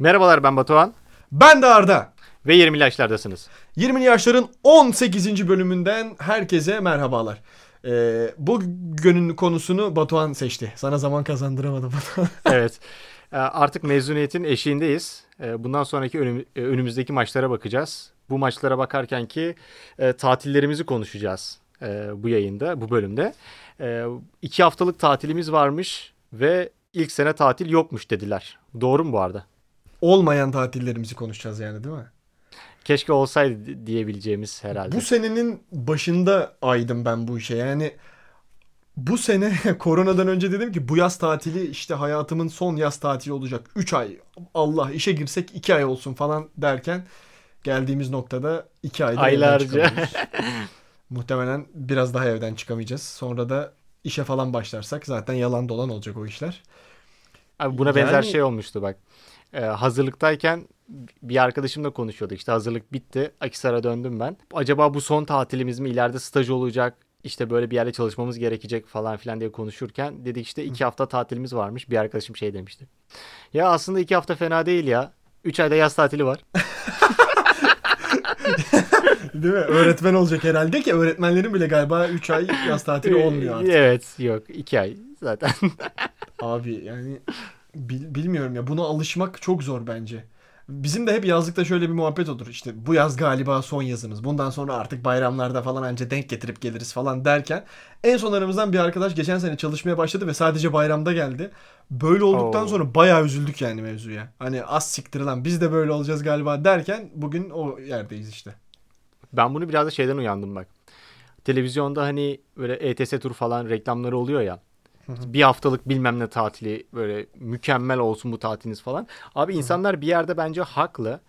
Merhabalar ben Batuhan Ben de Arda. ve 20 yaşlardasınız. 20'li yaşların 18. bölümünden herkese merhabalar. Ee, bu günün konusunu Batuhan seçti. Sana zaman kazandıramadım Batuhan. Evet. e, Artık mezuniyetin eşiğindeyiz. E, Bundan sonraki önüm- önümüzdeki maçlara bakacağız. Bu maçlara bakarken ki e, tatillerimizi konuşacağız e, bu yayında, bu bölümde. E, iki haftalık tatilimiz varmış ve ilk sene tatil yokmuş dediler. Doğru mu bu arada? Olmayan tatillerimizi konuşacağız yani değil mi? Keşke olsaydı di- diyebileceğimiz herhalde. Bu senenin başında aydım ben bu işe. Yani bu sene koronadan önce dedim ki bu yaz tatili işte hayatımın son yaz tatili olacak. 3 ay Allah işe girsek 2 ay olsun falan derken geldiğimiz noktada 2 ayda Aylarca. Muhtemelen biraz daha evden çıkamayacağız. Sonra da işe falan başlarsak zaten yalan dolan olacak o işler. Abi buna benzer Yani- şey olmuştu bak. Ee, hazırlıktayken bir arkadaşımla konuşuyorduk. İşte hazırlık bitti. Akisar'a döndüm ben. Acaba bu son tatilimiz mi? İleride staj olacak. İşte böyle bir yerde çalışmamız gerekecek falan filan diye konuşurken dedik işte iki hafta tatilimiz varmış. Bir arkadaşım şey demişti. Ya aslında iki hafta fena değil ya. Üç ayda yaz tatili var. Değil mi? Öğretmen olacak herhalde ki öğretmenlerin bile galiba 3 ay yaz tatili olmuyor artık. Evet yok iki ay zaten. Abi yani bil- bilmiyorum ya buna alışmak çok zor bence. Bizim de hep yazlıkta şöyle bir muhabbet olur. İşte bu yaz galiba son yazımız. Bundan sonra artık bayramlarda falan anca denk getirip geliriz falan derken en son aramızdan bir arkadaş geçen sene çalışmaya başladı ve sadece bayramda geldi. Böyle olduktan Oo. sonra bayağı üzüldük yani mevzuya. Hani az siktir lan biz de böyle olacağız galiba derken bugün o yerdeyiz işte. Ben bunu biraz da şeyden uyandım bak. Televizyonda hani böyle ETS tur falan reklamları oluyor ya. Bir haftalık bilmem ne tatili böyle mükemmel olsun bu tatiliniz falan. Abi insanlar bir yerde bence haklı.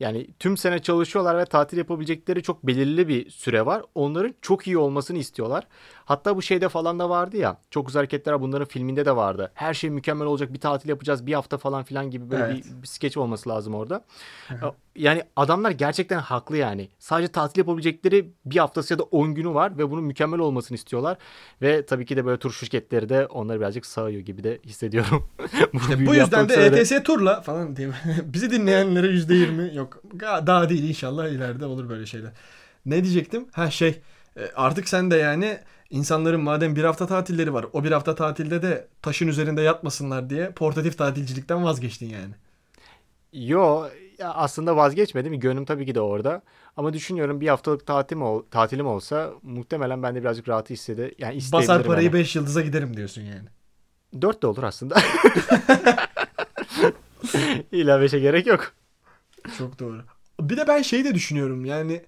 Yani tüm sene çalışıyorlar ve tatil yapabilecekleri çok belirli bir süre var. Onların çok iyi olmasını istiyorlar. Hatta bu şeyde falan da vardı ya. Çok güzel hareketler bunların filminde de vardı. Her şey mükemmel olacak bir tatil yapacağız bir hafta falan filan gibi böyle Evet. bir, bir skeç olması lazım orada. Yani adamlar gerçekten haklı yani. Sadece tatil yapabilecekleri bir haftası ya da 10 günü var ve bunun mükemmel olmasını istiyorlar. Ve tabii ki de böyle tur şirketleri de onları birazcık sağıyor gibi de hissediyorum. İşte bu yüzden de ETS turla falan diyeyim. Bizi dinleyenlere %20 yok. Daha değil inşallah ileride olur böyle şeyler. Ne diyecektim? Ha şey e, artık sen de yani insanların madem bir hafta tatilleri var o bir hafta tatilde de taşın üzerinde yatmasınlar diye portatif tatilcilikten vazgeçtin yani. Yo aslında vazgeçmedim. Gönlüm tabii ki de orada. Ama düşünüyorum bir haftalık tatilim, ol, tatilim olsa muhtemelen ben de birazcık rahat hissede yani isteyebilirim. Basar parayı hani. 5 yıldıza giderim diyorsun yani. 4 de olur aslında. İlla 5'e gerek yok. Çok doğru. Bir de ben şey de düşünüyorum yani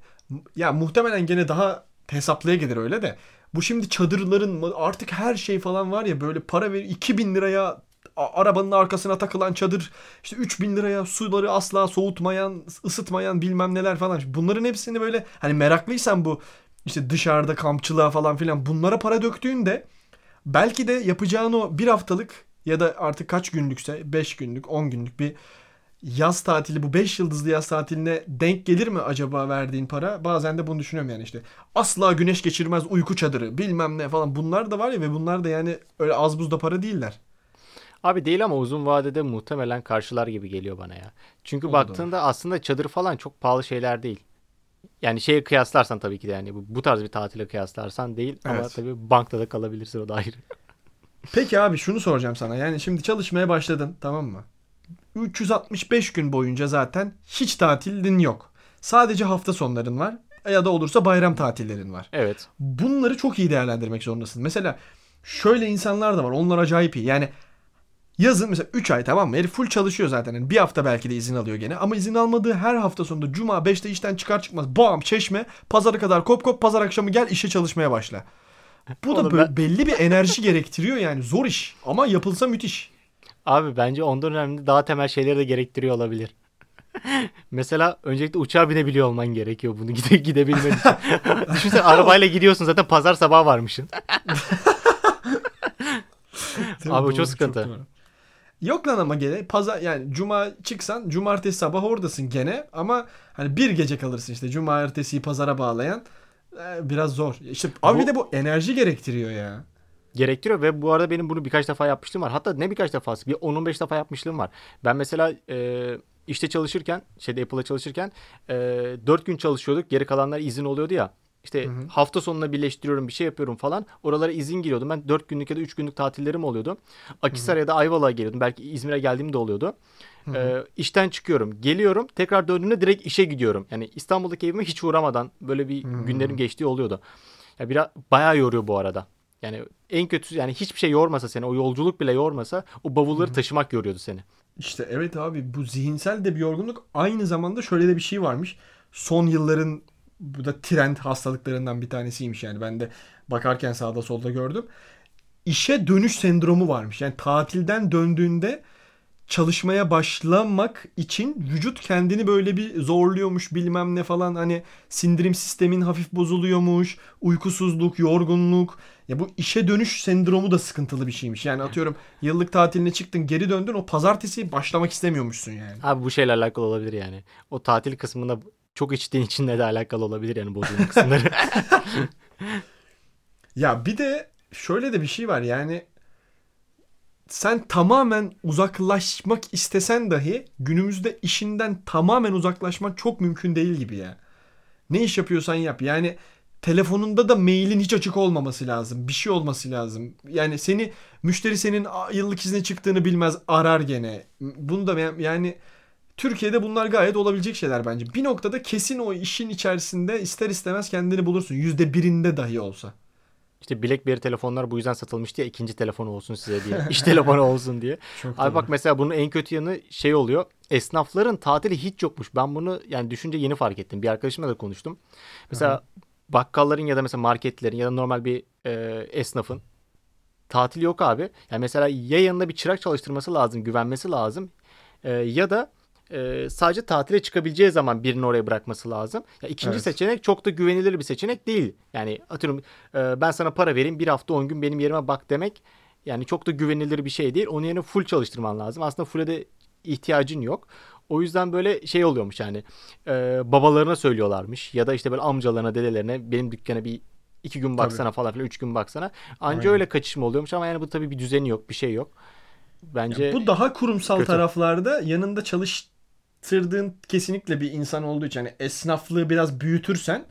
ya muhtemelen gene daha hesaplıya gelir öyle de bu şimdi çadırların artık her şey falan var ya böyle para ver 2000 liraya arabanın arkasına takılan çadır işte 3000 liraya suları asla soğutmayan ısıtmayan bilmem neler falan bunların hepsini böyle hani meraklıysan bu işte dışarıda kampçılığa falan filan bunlara para döktüğünde belki de yapacağın o bir haftalık ya da artık kaç günlükse 5 günlük 10 günlük bir yaz tatili bu 5 yıldızlı yaz tatiline denk gelir mi acaba verdiğin para? Bazen de bunu düşünüyorum yani işte. Asla güneş geçirmez uyku çadırı bilmem ne falan bunlar da var ya ve bunlar da yani öyle az buzda para değiller. Abi değil ama uzun vadede muhtemelen karşılar gibi geliyor bana ya. Çünkü O da baktığında aslında çadır falan çok pahalı şeyler değil. Yani şeye kıyaslarsan tabii ki de yani bu, bu tarz bir tatile kıyaslarsan değil ama Evet. tabii bankta da kalabilirsin o da ayrı. Peki abi şunu soracağım sana. Yani şimdi çalışmaya başladın tamam mı? 365 gün boyunca zaten hiç tatilin yok. Sadece hafta sonların var ya da olursa bayram tatillerin var. Evet. bunları çok iyi değerlendirmek zorundasın. Mesela şöyle insanlar da var. Onlar acayip iyi. Yani yazın mesela 3 ay tamam mı? Herif full çalışıyor zaten. Yani bir hafta belki de izin alıyor gene. Ama izin almadığı her hafta sonunda cuma 5'te işten çıkar çıkmaz bam çeşme pazara kadar kop kop pazar akşamı gel işe çalışmaya başla. Bu da Oğlum böyle ben- belli bir enerji gerektiriyor yani. Zor iş ama yapılsa müthiş. Abi bence ondan önemli daha temel şeyleri de gerektiriyor olabilir. Mesela öncelikle uçağa binebiliyor olman gerekiyor bunu gide gidebilmen için. Düşünsene arabayla gidiyorsun zaten pazar sabahı varmışsın. Abi bu çok sıkıntı. doğru. Yok lan ama gene pazar yani cuma çıksan cumartesi sabah oradasın gene ama hani bir gece kalırsın işte cumartesiyi pazara bağlayan e, biraz zor. İşte abi Bu- bir de bu enerji gerektiriyor ya. gerektiriyor ve bu arada benim bunu birkaç defa yapmışlığım var. Hatta ne birkaç defası bir 10-15 defa yapmışlığım var. Ben mesela e, işte çalışırken şeyde Apple'da çalışırken e, 4 gün çalışıyorduk. Geri kalanlar izin oluyordu ya. İşte hafta sonuna birleştiriyorum bir şey yapıyorum falan. Oralara izin giriyordum. Ben 4 günlük ya da 3 günlük tatillerim oluyordu. Akisar ya da Ayvalık'a geliyordum. Belki İzmir'e geldiğim de oluyordu. E, işten çıkıyorum. Geliyorum. Tekrar döndüğümde direkt işe gidiyorum. Yani İstanbul'daki evime hiç uğramadan böyle bir günlerim geçtiği oluyordu. Ya biraz bayağı yoruyor bu arada. Yani en kötüsü yani hiçbir şey yormasa seni o yolculuk bile yormasa o bavulları taşımak yoruyordu seni. İşte evet abi bu zihinsel de bir yorgunluk aynı zamanda şöyle de bir şey varmış. Son yılların bu da trend hastalıklarından bir tanesiymiş yani ben de bakarken sağda solda gördüm. İşe dönüş sendromu varmış. Yani tatilden döndüğünde çalışmaya başlamak için vücut kendini böyle bir zorluyormuş bilmem ne falan hani sindirim sistemin hafif bozuluyormuş uykusuzluk yorgunluk ya bu işe dönüş sendromu da sıkıntılı bir şeymiş yani atıyorum yıllık tatiline çıktın geri döndün o pazartesi başlamak istemiyormuşsun yani. Abi bu şeyle alakalı olabilir yani. O tatil kısmında çok içtiğin içinle de alakalı olabilir yani bozulma kısımları. Ya bir de şöyle de bir şey var yani sen tamamen uzaklaşmak istesen dahi günümüzde işinden tamamen uzaklaşmak çok mümkün değil gibi ya. Ne iş yapıyorsan yap. Yani telefonunda da mailin hiç açık olmaması lazım. Bir şey olması lazım. Yani seni müşteri senin "Aa, yıllık izne çıktığını bilmez arar gene. Bunu da yani Türkiye'de bunlar gayet olabilecek şeyler bence. Bir noktada kesin o işin içerisinde ister istemez kendini bulursun. Yüzde birinde dahi olsa. işte BlackBerry telefonlar bu yüzden satılmıştı ya ikinci telefonu olsun size diye. İş telefonu olsun diye. Çok Abi bak mesela bunun en kötü yanı şey oluyor. Esnafların tatili hiç yokmuş. Ben bunu yani düşünce yeni fark ettim. Bir arkadaşımla da konuştum. Mesela bakkalların ya da mesela marketlerin ya da normal bir e, esnafın tatil yok abi. Yani mesela ya yanına bir çırak çalıştırması lazım, güvenmesi lazım. E, ya da e, sadece tatile çıkabileceği zaman birini oraya bırakması lazım. Ya ikinci Evet. seçenek çok da güvenilir bir seçenek değil. Yani atıyorum e, ben sana para vereyim bir hafta 10 gün benim yerime bak demek yani çok da güvenilir bir şey değil. Onun yerine full çalıştırman lazım. Aslında full'e de ihtiyacın yok. O yüzden böyle şey oluyormuş yani e, babalarına söylüyorlarmış ya da işte böyle amcalarına dedelerine benim dükkana bir iki gün baksana falan filan üç gün baksana. Anca Aynen. öyle kaçışma oluyormuş ama yani bu tabii bir düzeni yok bir şey yok. Bence Bu daha kurumsal kötü. taraflarda yanında çalıştırdığın kesinlikle bir insan olduğu için hani esnaflığı biraz büyütürsen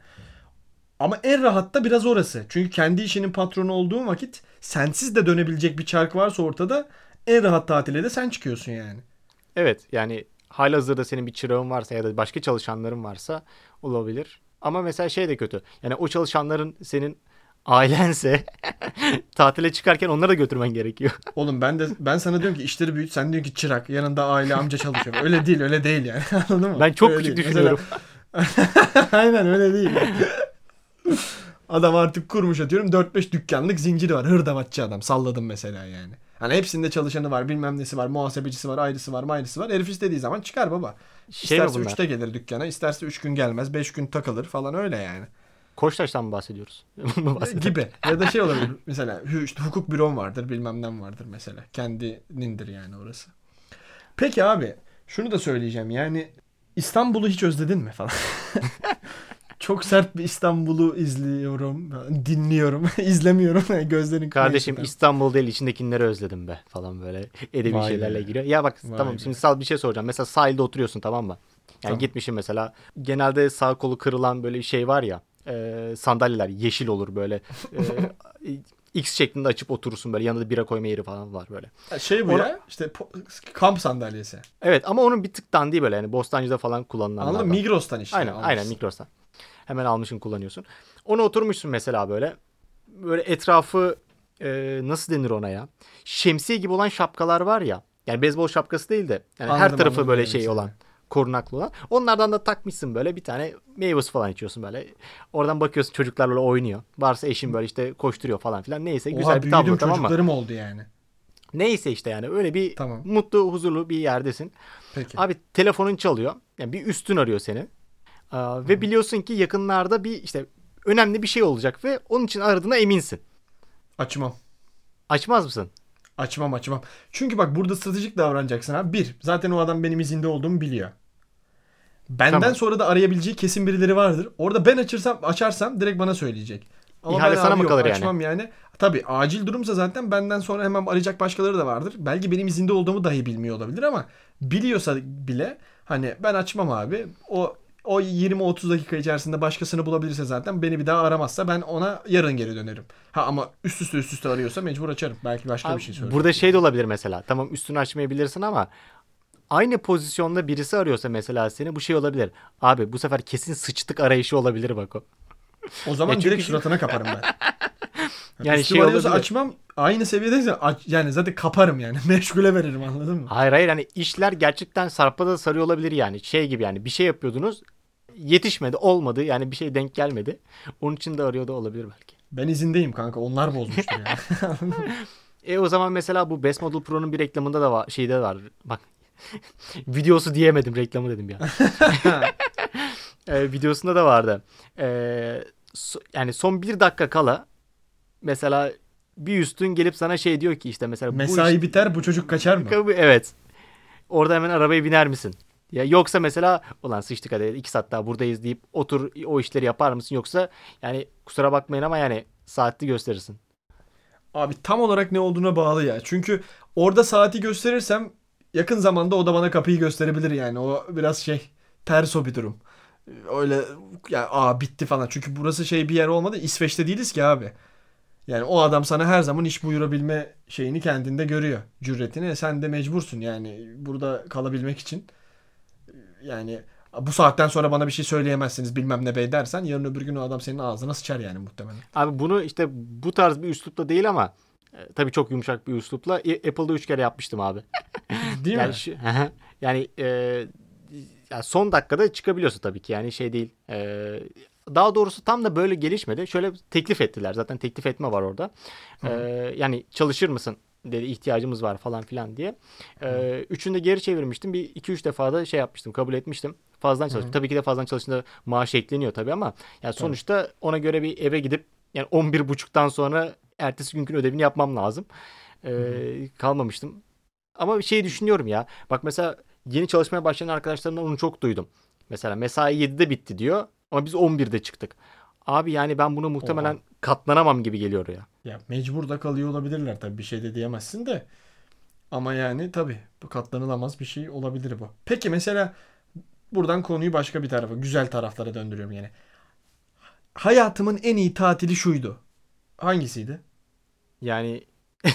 ama en rahat da biraz orası. Çünkü kendi işinin patronu olduğun vakit sensiz de dönebilecek bir çark varsa ortada en rahat tatile de sen çıkıyorsun yani. evet yani halihazırda senin bir çırağın varsa ya da başka çalışanların varsa olabilir. Ama mesela şey de kötü. Yani o çalışanların senin ailense tatile çıkarken onları da götürmen gerekiyor. Oğlum ben de ben sana diyorum ki işleri büyüt sen diyorsun ki çırak yanında aile amca çalışıyor. Öyle değil öyle değil yani anladın mı? Ben çok Öyle küçük değil. düşünüyorum. Mesela- Aynen öyle değil. Adam artık kurmuş atıyorum 4-5 dükkanlık zinciri var. Hırdavatçı adam. Salladım mesela yani. Hani hepsinde çalışanı var, bilmem nesi var, muhasebecisi var, ayrısı var, mayrısı var. Herif istediği zaman çıkar baba. Şey isterse bunlar? 3'te gelir dükkana, isterse 3 gün gelmez, 5 gün takılır falan öyle yani. Koçtaş'tan mı bahsediyoruz? Gibi. Ya da şey olabilir. Mesela işte hukuk büron vardır, bilmem ne vardır mesela. Kendinindir yani orası. Peki abi, şunu da söyleyeceğim. Yani İstanbul'u hiç özledin mi falan? Çok sert bir İstanbul'u izliyorum, dinliyorum, izlemiyorum. Gözlerin Kardeşim. İstanbul değil içindekileri özledim be falan böyle edebi Vay şeylerle be. giriyor. Ya bak Vay tamam be. şimdi sal bir şey soracağım. Mesela sahilde oturuyorsun tamam mı? Yani Tamam. gitmişim mesela genelde sağ kolu kırılan böyle şey var ya e, sandalyeler yeşil olur böyle e, X şeklinde açıp oturursun böyle yanında da bira koyma yeri falan var böyle. Şey bu Ona- ya, işte po- kamp sandalyesi. Evet ama onun bir tık dandiği böyle yani Bostancı'da falan kullanılanlardan. Anladın mı? Migros'tan işte. Aynen almışsın. aynen Migros'tan. Hemen almışsın kullanıyorsun. Onu oturmuşsun mesela böyle. Böyle etrafı e, nasıl denir ona ya? Şemsiye gibi olan şapkalar var ya. Yani beyzbol şapkası değil de yani her Anladım, tarafı anladım böyle şey istediğini. olan korunaklı olan. Onlardan da takmışsın böyle bir tane meyve suyu falan içiyorsun böyle. Oradan bakıyorsun çocuklar böyle oynuyor. Varsa eşin böyle işte koşturuyor falan filan. Neyse Oha, güzel bir tablo tamam mı? çocuklarım oldu yani. Neyse işte yani öyle bir Tamam. mutlu huzurlu bir yerdesin. Peki. Abi telefonun çalıyor. Yani bir üstün arıyor seni. Aa, ve biliyorsun ki yakınlarda bir işte önemli bir şey olacak ve onun için aradığına eminsin. Açmam. Açmaz mısın? Açmam açmam. Çünkü bak burada stratejik davranacaksın abi. Bir, zaten o adam benim izinde olduğumu biliyor. Benden Tamam. sonra da arayabileceği kesin birileri vardır. Orada ben açırsam açarsam direkt bana söyleyecek. Ama İhale ben sana mı yok, kalır yani? açmam yani. Tabii acil durumsa zaten benden sonra hemen arayacak başkaları da vardır. Belki benim izinde olduğumu dahi bilmiyor olabilir ama biliyorsa bile hani ben açmam abi. O o 20-30 dakika içerisinde başkasını bulabilirse zaten beni bir daha aramazsa ben ona yarın geri dönerim. Ha ama üst üste üst üste arıyorsa mecbur açarım. Belki başka Abi, bir şey söyler. burada şey de olabilir mesela. Tamam üstünü açmayabilirsin ama aynı pozisyonda birisi arıyorsa mesela seni bu şey olabilir. Abi bu sefer kesin sıçtık arayışı olabilir bak o. O zaman çünkü- direkt suratına kaparım ben. Yani Üstüm şey olabilir. açmam. Aynı seviyedeyse aç, yani zaten kaparım yani. Meşgule veririm anladın mı? Hayır hayır hani işler gerçekten sarpada da sarıyor olabilir yani. Şey gibi yani bir şey yapıyordunuz yetişmedi olmadı yani bir şey denk gelmedi. Onun için de arıyor da olabilir belki. Ben izindeyim kanka. Onlar bozmuştur yani. E o zaman mesela bu Best Model Pro'nun bir reklamında da var, şeyde var. Bak videosu diyemedim reklamı dedim ya. E, videosunda da vardı. E, so- yani son bir dakika kala mesela bir üstün gelip sana şey diyor ki işte mesela bu Mesai iş- biter bu çocuk kaçar mı? evet. Orada hemen arabaya biner misin? Ya yoksa mesela ulan sıçtık hadi iki saat daha buradayız deyip otur o işleri yapar mısın yoksa yani kusura bakmayın ama yani saatli gösterirsin. Abi tam olarak ne olduğuna bağlı ya. Çünkü orada saati gösterirsem yakın zamanda o da bana kapıyı gösterebilir yani. O biraz şey ters o bir durum. Öyle ya aa bitti falan. Çünkü burası şey bir yer olmadı. İsveç'te değiliz ki abi. Yani o adam sana her zaman iş buyurabilme şeyini kendinde görüyor. Cüretini. E Sen de mecbursun yani burada kalabilmek için. Yani bu saatten sonra bana bir şey söyleyemezsiniz bilmem ne bey dersen yarın öbür gün o adam senin ağzına sıçar yani muhtemelen. Abi bunu işte bu tarz bir üslupla değil ama tabii çok yumuşak bir üslupla e, Apple'da üç kere yapmıştım abi. Değil yani mi? şu- yani e, ya son dakikada çıkabiliyorsun tabii ki yani şey değil. E, daha doğrusu tam da böyle gelişmedi. Şöyle teklif ettiler. Zaten teklif etme var orada. E, yani çalışır mısın dedi ihtiyacımız var falan filan diye. E, üçünü de geri çevirmiştim. Bir iki üç defa da şey yapmıştım. Kabul etmiştim. Fazladan çalıştım. Tabii ki de fazladan çalıştığında maaş ekleniyor tabii ama yani sonuçta ona göre bir eve gidip yani 11 buçuktan sonra ertesi günkü ödevini yapmam lazım. E, kalmamıştım. Ama bir şey düşünüyorum ya. Bak mesela yeni çalışmaya başlayan arkadaşlarımdan onu çok duydum. Mesela mesai 7'de bitti diyor ama biz 11'de çıktık. Abi yani ben bunu muhtemelen Oha. katlanamam gibi geliyor ya. Ya mecbur da kalıyor olabilirler tabii bir şey de diyemezsin de. Ama yani tabii bu katlanılamaz bir şey olabilir bu. Peki mesela buradan konuyu başka bir tarafa, güzel taraflara döndürüyorum yine. Hayatımın en iyi tatili şuydu. Hangisiydi? Yani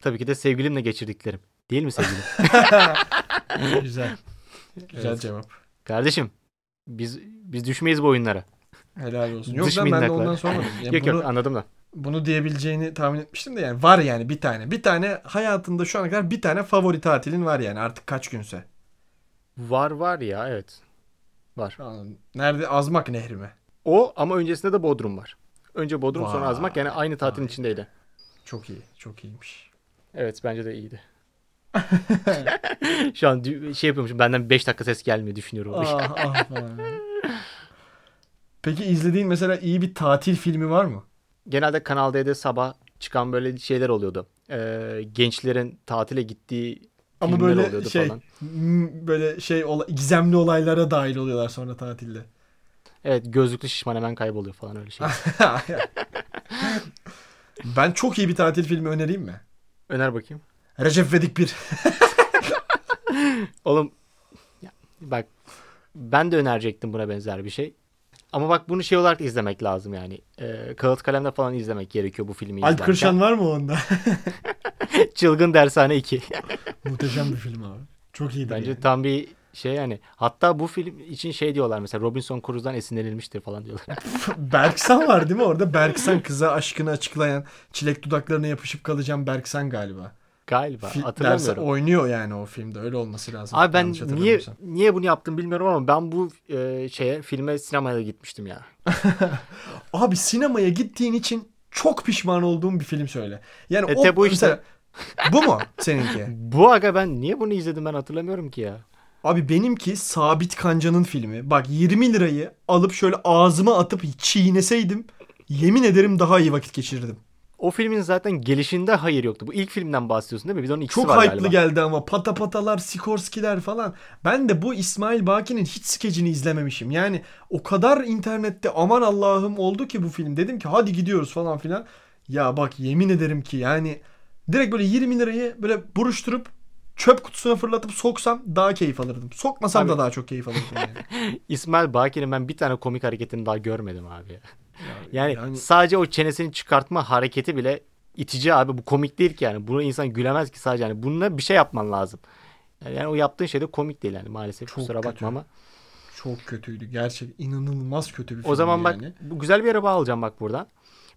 tabii ki de sevgilimle geçirdiklerim. Değil mi sevgilim? Güzel. Güzel Evet. cevap. Kardeşim biz biz düşmeyiz bu oyunlara. Helal olsun. Yok Dış lan ben de ondan sormadım. Yani yok bunu, yok anladım da. bunu diyebileceğini tahmin etmiştim de yani var yani bir tane. Bir tane hayatında şu ana kadar bir tane favori tatilin var yani artık kaç günse. Var var ya evet. Var. Anladım. Nerede? Azmak Nehri mi? O ama öncesinde de Bodrum var. Önce Bodrum sonra Vay. Azmak yani aynı tatilin Vay. içindeydi. Çok iyi. Çok iyiymiş. Evet bence de iyiydi. Şu an şey yapıyormuşum benden 5 dakika ses gelmiyor düşünüyorum. ah ah. Peki izlediğin mesela iyi bir tatil filmi var mı? Genelde Kanal D'de sabah çıkan böyle şeyler oluyordu. Ee, gençlerin tatile gittiği Ama filmler böyle oluyordu şey falan. böyle şey ola- gizemli olaylara dahil oluyorlar sonra tatilde. Evet gözlüklü şişman hemen kayboluyor falan öyle şey. ben çok iyi bir tatil filmi önereyim mi? Öner bakayım. Recep İvedik 1. Oğlum ya, bak ben de önerecektim buna benzer bir şey. Ama bak bunu şey olarak izlemek lazım yani. Ee, kağıt kalemde falan izlemek gerekiyor bu filmi Alp izlerken. Kırşan var mı onda? Çılgın Dershane 2. Muhteşem bir film abi. Çok iyiydi. Bence yani. tam bir şey yani. Hatta bu film için şey diyorlar mesela Robinson Crusoe'dan esinlenilmiştir falan diyorlar. Berksan var değil mi orada? Berksan kıza aşkını açıklayan, çilek dudaklarına yapışıp kalacağım Berksan galiba. Galiba Fi- hatırlamıyorum. oynuyor yani o filmde. Öyle olması lazım. Abi ben niye niye bunu yaptım bilmiyorum ama ben bu e, şeye filme sinemaya da gitmiştim ya. Abi sinemaya gittiğin için çok pişman olduğum bir film söyle. Yani E, o bu işte. mesela- bu mu seninki? Bu aga ben niye bunu izledim ben hatırlamıyorum ki ya. Abi benimki Sabit Kanca'nın filmi. Bak 20 lirayı alıp şöyle ağzıma atıp çiğneseydim yemin ederim daha iyi vakit geçirirdim. o filmin zaten gelişinde hayır yoktu. Bu ilk filmden bahsediyorsun değil mi? Bir de onun ikisi Çok var hype'lı geldi ama pata patalar, Sikorskiler falan. Ben de bu İsmail Baki'nin hiç skecini izlememişim. Yani o kadar internette aman Allah'ım oldu ki bu film. Dedim ki hadi gidiyoruz falan filan. Ya bak yemin ederim ki yani direkt böyle 20 lirayı böyle buruşturup çöp kutusuna fırlatıp soksam daha keyif alırdım. Sokmasam Abi- da daha çok keyif alırdım yani. İsmail Baki'nin ben bir tane komik hareketini daha görmedim abi. ya. Yani, yani- sadece o çenesini çıkartma hareketi bile itici abi. Bu komik değil ki yani. Buna insan gülemez ki sadece. Yani bununla bir şey yapman lazım. Yani, yani o yaptığın şey de komik değil yani maalesef. Çok Kusura kötü. bakma ama. Çok kötüydü. Gerçek inanılmaz kötü bir film. O zaman bak yani. bu güzel bir yere bağlayacağım bak buradan.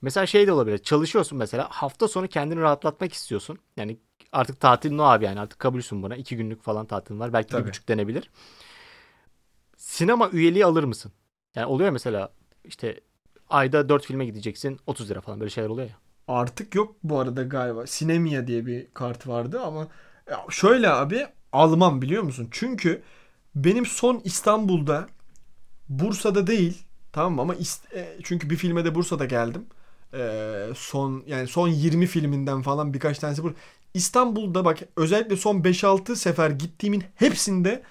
Mesela şey de olabilir. Çalışıyorsun mesela. Hafta sonu kendini rahatlatmak istiyorsun. Yani artık tatilin o abi yani. Artık kabulsün buna. iki günlük falan tatilin var. Belki Tabii. bir buçuk denebilir. Sinema üyeliği alır mısın? Yani oluyor mesela işte ayda dört filme gideceksin 30 lira falan böyle şeyler oluyor ya. Artık yok bu arada galiba. Sinemia diye bir kart vardı ama şöyle abi almam biliyor musun? Çünkü benim son İstanbul'da Bursa'da değil tamam mı ama e, çünkü bir filme de Bursa'da geldim. Ee, son yani son 20 filminden falan birkaç tanesi bu. İstanbul'da bak özellikle son 5-6 sefer gittiğimin hepsinde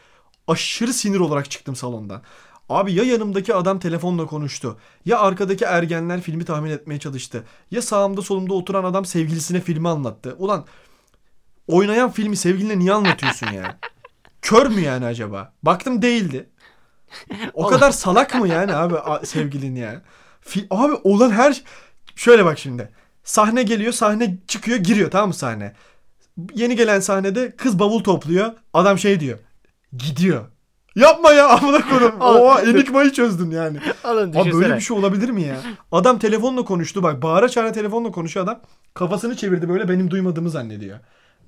aşırı sinir olarak çıktım salondan. Abi ya yanımdaki adam telefonla konuştu. Ya arkadaki ergenler filmi tahmin etmeye çalıştı. Ya sağımda solumda oturan adam sevgilisine filmi anlattı. Ulan oynayan filmi sevgiline niye anlatıyorsun ya? Kör mü yani acaba? Baktım değildi. O kadar salak mı yani abi sevgilin ya? Fi- abi olan her şöyle bak şimdi. Sahne geliyor, sahne çıkıyor, giriyor tamam mı sahne? Yeni gelen sahnede kız bavul topluyor. Adam şey diyor. Gidiyor. Yapma ya amına koyayım. Oha enigmayı çözdün yani. Alın Abi böyle bir şey olabilir mi ya? Adam telefonla konuştu bak. Bağıra çağıra telefonla konuşuyor adam. Kafasını çevirdi böyle benim duymadığımı zannediyor.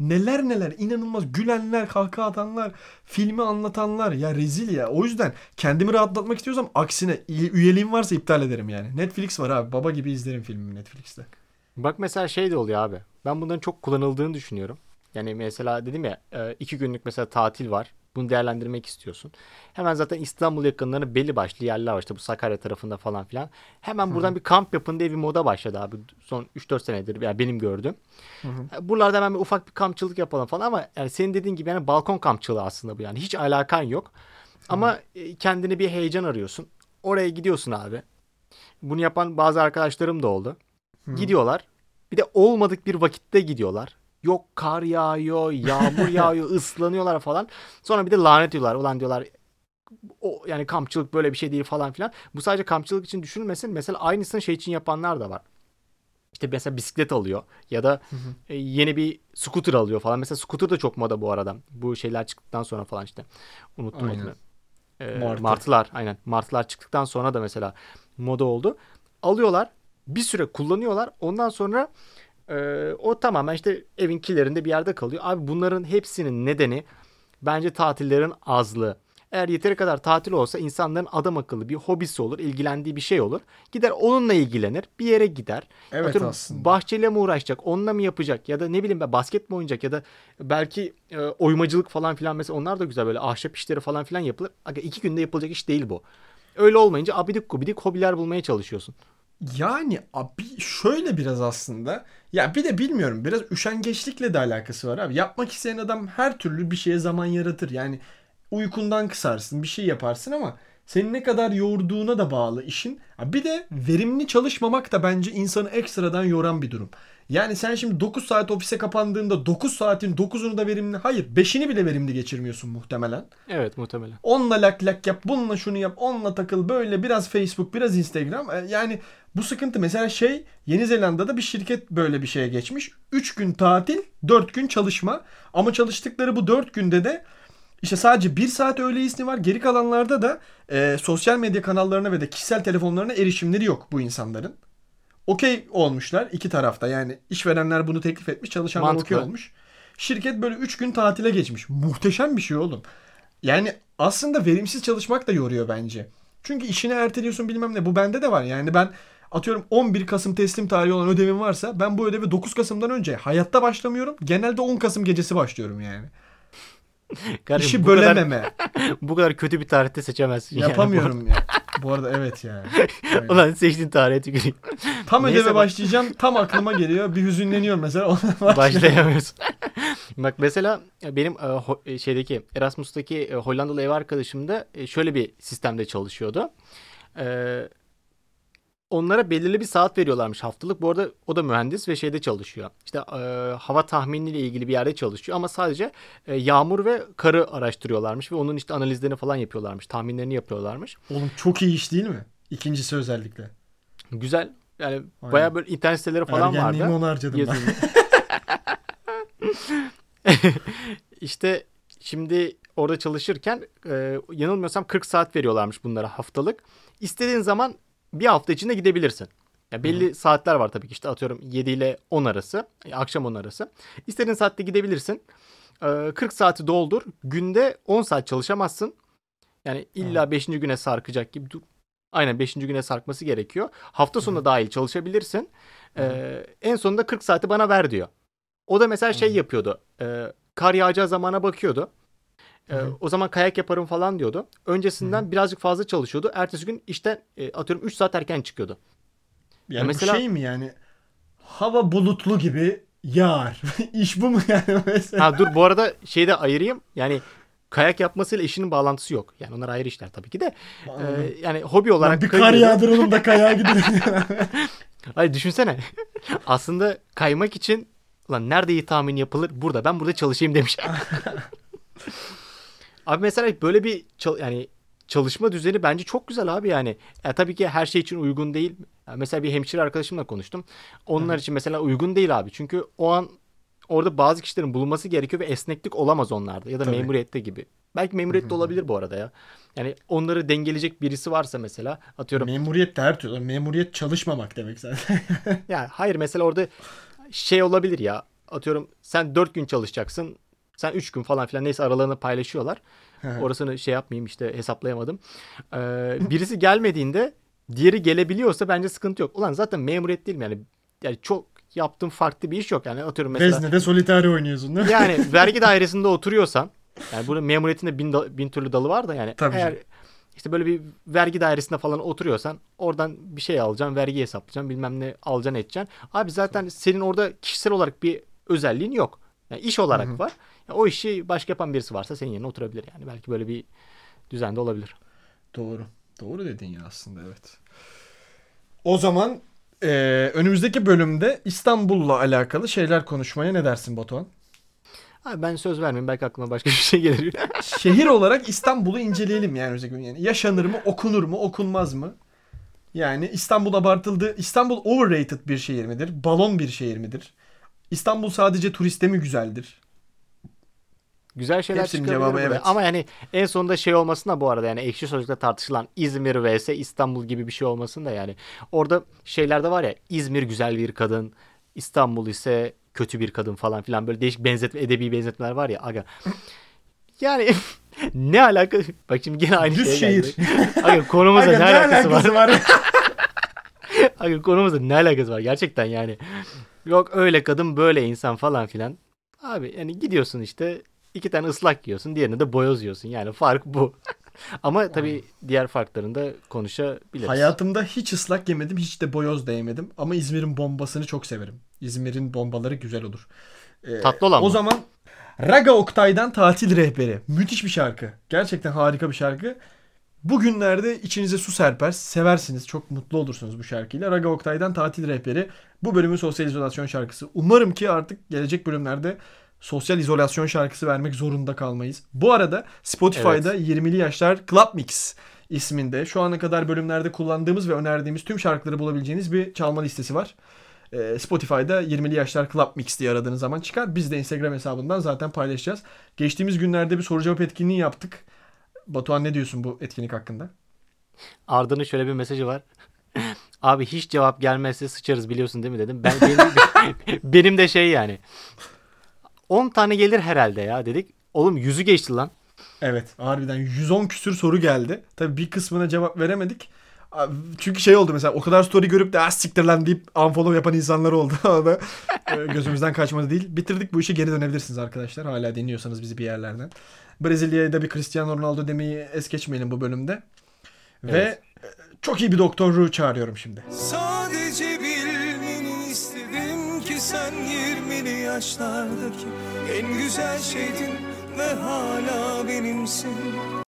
Neler neler inanılmaz gülenler, kahkaha atanlar, filmi anlatanlar ya rezil ya. O yüzden kendimi rahatlatmak istiyorsam aksine üye- üyeliğim varsa iptal ederim yani. Netflix var abi. Baba gibi izlerim filmimi Netflix'te. Bak mesela şey de oluyor abi. Ben bunların çok kullanıldığını düşünüyorum. Yani mesela dedim ya e, iki günlük mesela tatil var. Bunu değerlendirmek istiyorsun. Hemen zaten İstanbul yakınlarında belli başlı yerler var. İşte bu Sakarya tarafında falan filan. Hemen buradan bir kamp yapın diye bir moda başladı abi. Son 3-4 senedir yani benim gördüğüm. Buralarda hemen bir ufak bir kampçılık yapalım falan ama yani senin dediğin gibi yani balkon kampçılığı aslında bu yani. Hiç alakan yok. Ama e, kendini bir heyecan arıyorsun. Oraya gidiyorsun abi. Bunu yapan bazı arkadaşlarım da oldu. Gidiyorlar. Bir de olmadık bir vakitte gidiyorlar. Yok kar yağıyor, yağmur yağıyor, ıslanıyorlar falan. Sonra bir de lanet diyorlar. Ulan diyorlar o yani kampçılık böyle bir şey değil falan filan. Bu sadece kampçılık için düşünülmesin. Mesela aynısını şey için yapanlar da var. İşte mesela bisiklet alıyor ya da e, yeni bir scooter alıyor falan. Mesela scooter da çok moda bu arada. Bu şeyler çıktıktan sonra falan işte. Unuttum Aynen. adını. Ee, Martı. martılar aynen. Martılar çıktıktan sonra da mesela moda oldu. Alıyorlar bir süre kullanıyorlar. Ondan sonra e, o tamamen işte evin kilerinde bir yerde kalıyor. Abi bunların hepsinin nedeni bence tatillerin azlığı. Eğer yeteri kadar tatil olsa insanların adam akıllı bir hobisi olur, ilgilendiği bir şey olur. Gider onunla ilgilenir, bir yere gider. Evet Atıyorum, aslında. Bahçeyle mi uğraşacak, onunla mı yapacak ya da ne bileyim ben basket mi oynayacak ya da belki e, oymacılık falan filan mesela onlar da güzel böyle ahşap işleri falan filan yapılır. Aga iki günde yapılacak iş değil bu. Öyle olmayınca abidik gubidik hobiler bulmaya çalışıyorsun. Yani abi şöyle biraz aslında. Ya bir de bilmiyorum biraz üşengeçlikle de alakası var abi. Yapmak isteyen adam her türlü bir şeye zaman yaratır. Yani uykundan kısarsın bir şey yaparsın ama senin ne kadar yorduğuna da bağlı işin. Bir de verimli çalışmamak da bence insanı ekstradan yoran bir durum. Yani sen şimdi 9 saat ofise kapandığında 9 saatin 9'unu da verimli hayır 5'ini bile verimli geçirmiyorsun muhtemelen. Evet muhtemelen. Onunla lak lak yap, bununla şunu yap, onunla takıl, böyle biraz Facebook, biraz Instagram. E, Yani bu sıkıntı mesela şey Yeni Zelanda'da bir şirket böyle bir şeye geçmiş. 3 gün tatil, 4 gün çalışma. Ama çalıştıkları bu 4 günde de işte sadece 1 saat öğle izni var. Geri kalanlarda da e, sosyal medya kanallarına ve de kişisel telefonlarına erişimleri yok bu insanların. Okey olmuşlar iki tarafta. Yani işverenler bunu teklif etmiş, çalışanlar okey olmuş. Şirket böyle 3 gün tatile geçmiş. Muhteşem bir şey oğlum. Yani aslında verimsiz çalışmak da yoruyor bence. Çünkü işini erteliyorsun bilmem ne. Bu bende de var. Yani ben atıyorum 11 Kasım teslim tarihi olan ödevim varsa ben bu ödevi 9 Kasım'dan önce hayatta başlamıyorum. Genelde 10 Kasım gecesi başlıyorum yani. Kardeşim, İşi bu kadar- bölememe. bu kadar kötü bir tarihte seçemezsin. yani. Yapamıyorum ya. Bu arada evet ya. Aynen. Ulan seçtiğin tarihe tüküreyim. Tam Neyse ödeve bak- başlayacağım. Tam aklıma geliyor. Bir hüzünleniyorum mesela. Başlayamıyorsun. Bak mesela benim e, e, şeydeki Erasmus'taki e, Hollandalı ev arkadaşım da e, şöyle bir sistemde çalışıyordu. E, onlara belirli bir saat veriyorlarmış haftalık. Bu arada o da mühendis ve şeyde çalışıyor. İşte e, hava tahminiyle ilgili bir yerde çalışıyor ama sadece e, yağmur ve karı araştırıyorlarmış ve onun işte analizlerini falan yapıyorlarmış. Tahminlerini yapıyorlarmış. Oğlum çok iyi iş değil mi? İkincisi özellikle. Güzel. Yani Aynen. bayağı böyle internet siteleri falan Ergenliğimi vardı. ona harcadım ben. İşte şimdi orada çalışırken e, yanılmıyorsam 40 saat veriyorlarmış bunlara haftalık. İstediğin zaman bir hafta içinde gidebilirsin. Ya belli saatler var tabii ki işte atıyorum 7 ile 10 arası, e, akşam 10 arası. İstediğin saatte gidebilirsin. E, 40 saati doldur. Günde 10 saat çalışamazsın. Yani illa 5. güne sarkacak gibi. dur- Aynen 5. güne sarkması gerekiyor. Hafta sonu dahil çalışabilirsin. E, en sonunda 40 saati bana ver diyor. O da mesela şey Hı. yapıyordu. E, kar yağacağı zamana bakıyordu. E, Hı. o zaman kayak yaparım falan diyordu. Öncesinden birazcık fazla çalışıyordu. Ertesi gün işten e, atıyorum 3 saat erken çıkıyordu. Yani mesela- bu şey mi yani? Hava bulutlu gibi yağar. İş bu mu yani mesela? Ha dur bu arada şeyi de ayırayım. Yani kayak yapmasıyla işinin bağlantısı yok. Yani onlar ayrı işler tabii ki de. Anladım. yani hobi Lan olarak bir kar yağdıralım da kayağa gidelim. Hayır düşünsene. Aslında kaymak için lan nerede iyi tahmin yapılır? Burada. Ben burada çalışayım demiş. Abi mesela böyle bir çal- yani çalışma düzeni bence çok güzel abi yani. Ya tabii ki her şey için uygun değil. Ya mesela bir hemşire arkadaşımla konuştum. Onlar için mesela uygun değil abi. Çünkü o an orada bazı kişilerin bulunması gerekiyor ve esneklik olamaz onlarda ya da Tabii. memuriyette gibi. Belki memuriyette olabilir bu arada ya. Yani onları dengeleyecek birisi varsa mesela atıyorum Memuriyet de her türlü. Memuriyet çalışmamak demek zaten. Ya hayır mesela orada şey olabilir ya. Atıyorum sen 4 gün çalışacaksın. Sen 3 gün falan filan neyse aralarını paylaşıyorlar. Orasını şey yapmayayım işte hesaplayamadım. Ee, birisi gelmediğinde diğeri gelebiliyorsa bence sıkıntı yok. Ulan zaten memuriyet değil mi yani? Yani çok yaptığım farklı bir iş yok. Yani atıyorum mesela Vezne'de solitaire oynuyorsun değil mi? yani vergi dairesinde oturuyorsan yani burada memuriyetin de bin, da- bin türlü dalı var da yani Tabii eğer canım. işte böyle bir vergi dairesinde falan oturuyorsan oradan bir şey alacaksın, vergi hesaplayacaksın, bilmem ne alacaksın edeceksin. Abi zaten senin orada kişisel olarak bir özelliğin yok. Yani iş olarak Hı hı. var. Ya o işi başka yapan birisi varsa senin yerine oturabilir yani. Belki böyle bir düzende olabilir. Doğru. Doğru dedin ya aslında evet. O zaman eee, önümüzdeki bölümde İstanbul'la alakalı şeyler konuşmaya ne dersin Batuhan? Abi ben söz vermeyeyim belki aklıma başka bir şey gelir. Şehir olarak İstanbul'u inceleyelim yani gün. Yani yaşanır mı, okunur mu, okunmaz mı? Yani İstanbul abartıldı. İstanbul overrated bir şehir midir? Balon bir şehir midir? İstanbul sadece turiste mi güzeldir? Güzel şeyler Hepsinin çıkabilir cevabı evet. Ama yani en sonunda şey olmasın da bu arada yani ekşi sözlükte tartışılan İzmir vs İstanbul gibi bir şey olmasın da yani. Orada şeylerde var ya İzmir güzel bir kadın, İstanbul ise kötü bir kadın falan filan böyle değişik benzetme, edebi benzetmeler var ya aga. Yani ne alaka? Bak şimdi gene aynı Düz şeye şehir. geldik. Aga konumuzla Aga, ne alakası var? var? Aga konumuzla ne alakası var gerçekten yani. Yok öyle kadın böyle insan falan filan. Abi yani gidiyorsun işte iki tane ıslak yiyorsun diğerine de boyoz yiyorsun. Yani fark bu. Ama tabii diğer farklarını da konuşabiliriz. Hayatımda hiç ıslak yemedim, hiç de boyoz da yemedim. Ama İzmir'in bombasını çok severim. İzmir'in bombaları güzel olur. Ee, Tatlı olan O mı? zaman Raga Oktay'dan Tatil Rehberi. Müthiş bir şarkı. Gerçekten harika bir şarkı. Bugünlerde içinize su serper, seversiniz. Çok mutlu olursunuz bu şarkıyla. Raga Oktay'dan Tatil Rehberi. Bu bölümün sosyal izolasyon şarkısı. Umarım ki artık gelecek bölümlerde sosyal izolasyon şarkısı vermek zorunda kalmayız. Bu arada Spotify'da 20'li yaşlar Club Mix isminde şu ana kadar bölümlerde kullandığımız ve önerdiğimiz tüm şarkıları bulabileceğiniz bir çalma listesi var. Ee, Spotify'da 20'li yaşlar Club Mix diye aradığınız zaman çıkar. Biz de Instagram hesabından zaten paylaşacağız. Geçtiğimiz günlerde bir soru cevap etkinliği yaptık. Batuhan ne diyorsun bu etkinlik hakkında? Arda'nın şöyle bir mesajı var. Abi hiç cevap gelmezse sıçarız biliyorsun değil mi dedim. Ben benim, benim de şey yani. 10 tane gelir herhalde ya dedik. Oğlum yüzü geçti lan. Evet harbiden 110 küsür soru geldi. Tabii bir kısmına cevap veremedik. Çünkü şey oldu mesela o kadar story görüp de ah siktir lan deyip unfollow yapan insanlar oldu. O da e, gözümüzden kaçmadı değil. Bitirdik bu işi geri dönebilirsiniz arkadaşlar. Hala dinliyorsanız bizi bir yerlerden. Brezilya'ya da bir Cristiano Ronaldo demeyi es geçmeyelim bu bölümde. Ve Evet. e, çok iyi bir Doktor Who çağırıyorum şimdi. Sadece yaşlardaki en güzel şeydin ve hala benimsin.